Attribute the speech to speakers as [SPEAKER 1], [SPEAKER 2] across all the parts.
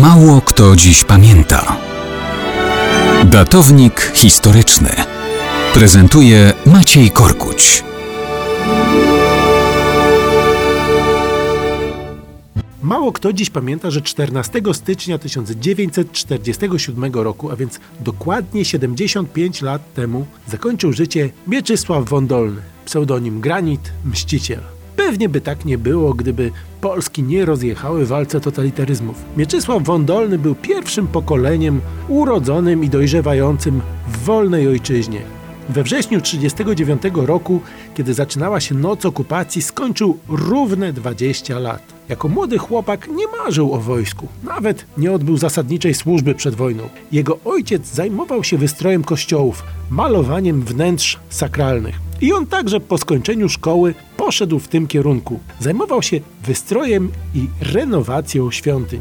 [SPEAKER 1] Mało kto dziś pamięta. Datownik historyczny prezentuje Maciej Korkuć.
[SPEAKER 2] Mało kto dziś pamięta, że 14 stycznia 1947 roku, a więc dokładnie 75 lat temu, zakończył życie Mieczysław Wondolny, pseudonim Granit Mściciel. Pewnie by tak nie było, gdyby Polski nie rozjechały walce totalitaryzmów. Mieczysław Wondolny był pierwszym pokoleniem urodzonym i dojrzewającym w wolnej ojczyźnie. We wrześniu 1939 roku, kiedy zaczynała się noc okupacji, skończył równe 20 lat. Jako młody chłopak nie marzył o wojsku, nawet nie odbył zasadniczej służby przed wojną. Jego ojciec zajmował się wystrojem kościołów, malowaniem wnętrz sakralnych. I on także po skończeniu szkoły poszedł w tym kierunku. Zajmował się wystrojem i renowacją świątyń.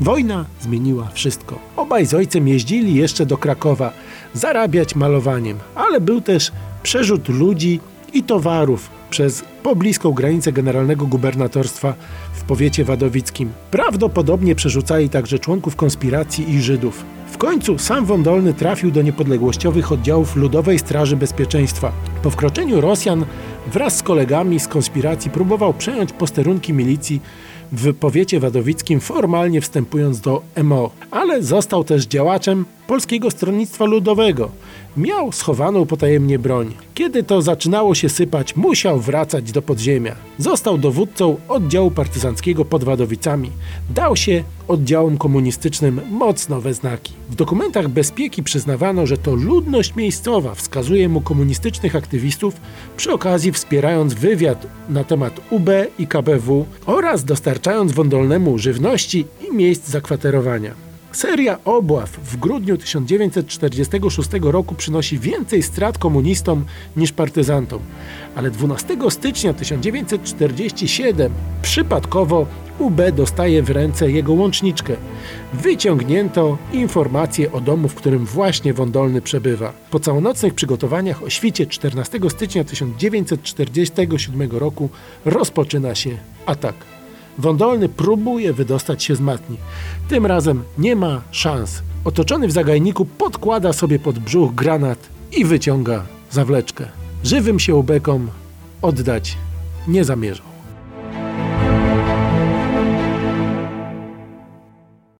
[SPEAKER 2] Wojna zmieniła wszystko. Obaj z ojcem jeździli jeszcze do Krakowa zarabiać malowaniem, ale był też przerzut ludzi i towarów przez pobliską granicę generalnego gubernatorstwa w powiecie wadowickim. Prawdopodobnie przerzucali także członków konspiracji i Żydów. W końcu sam Wondolny trafił do niepodległościowych oddziałów Ludowej Straży Bezpieczeństwa. Po wkroczeniu Rosjan wraz z kolegami z konspiracji próbował przejąć posterunki milicji w powiecie wadowickim, formalnie wstępując do MO, ale został też działaczem Polskiego Stronnictwa Ludowego. Miał schowaną potajemnie broń. Kiedy to zaczynało się sypać, musiał wracać do podziemia. Został dowódcą oddziału partyzanckiego pod Wadowicami. Dał się oddziałom komunistycznym mocno we znaki. W dokumentach bezpieki przyznawano, że to ludność miejscowa wskazuje mu komunistycznych aktywistów, przy okazji wspierając wywiad na temat UB i KBW oraz dostarczając Wondolnemu żywności i miejsc zakwaterowania. Seria obław w grudniu 1946 roku przynosi więcej strat komunistom niż partyzantom, ale 12 stycznia 1947 przypadkowo UB dostaje w ręce jego łączniczkę. Wyciągnięto informację o domu, w którym właśnie Wondolny przebywa. Po całonocnych przygotowaniach o świcie 14 stycznia 1947 roku rozpoczyna się atak. Wondolny próbuje wydostać się z matni. Tym razem nie ma szans. Otoczony w zagajniku podkłada sobie pod brzuch granat i wyciąga zawleczkę. Żywym się ubekom oddać nie zamierzał.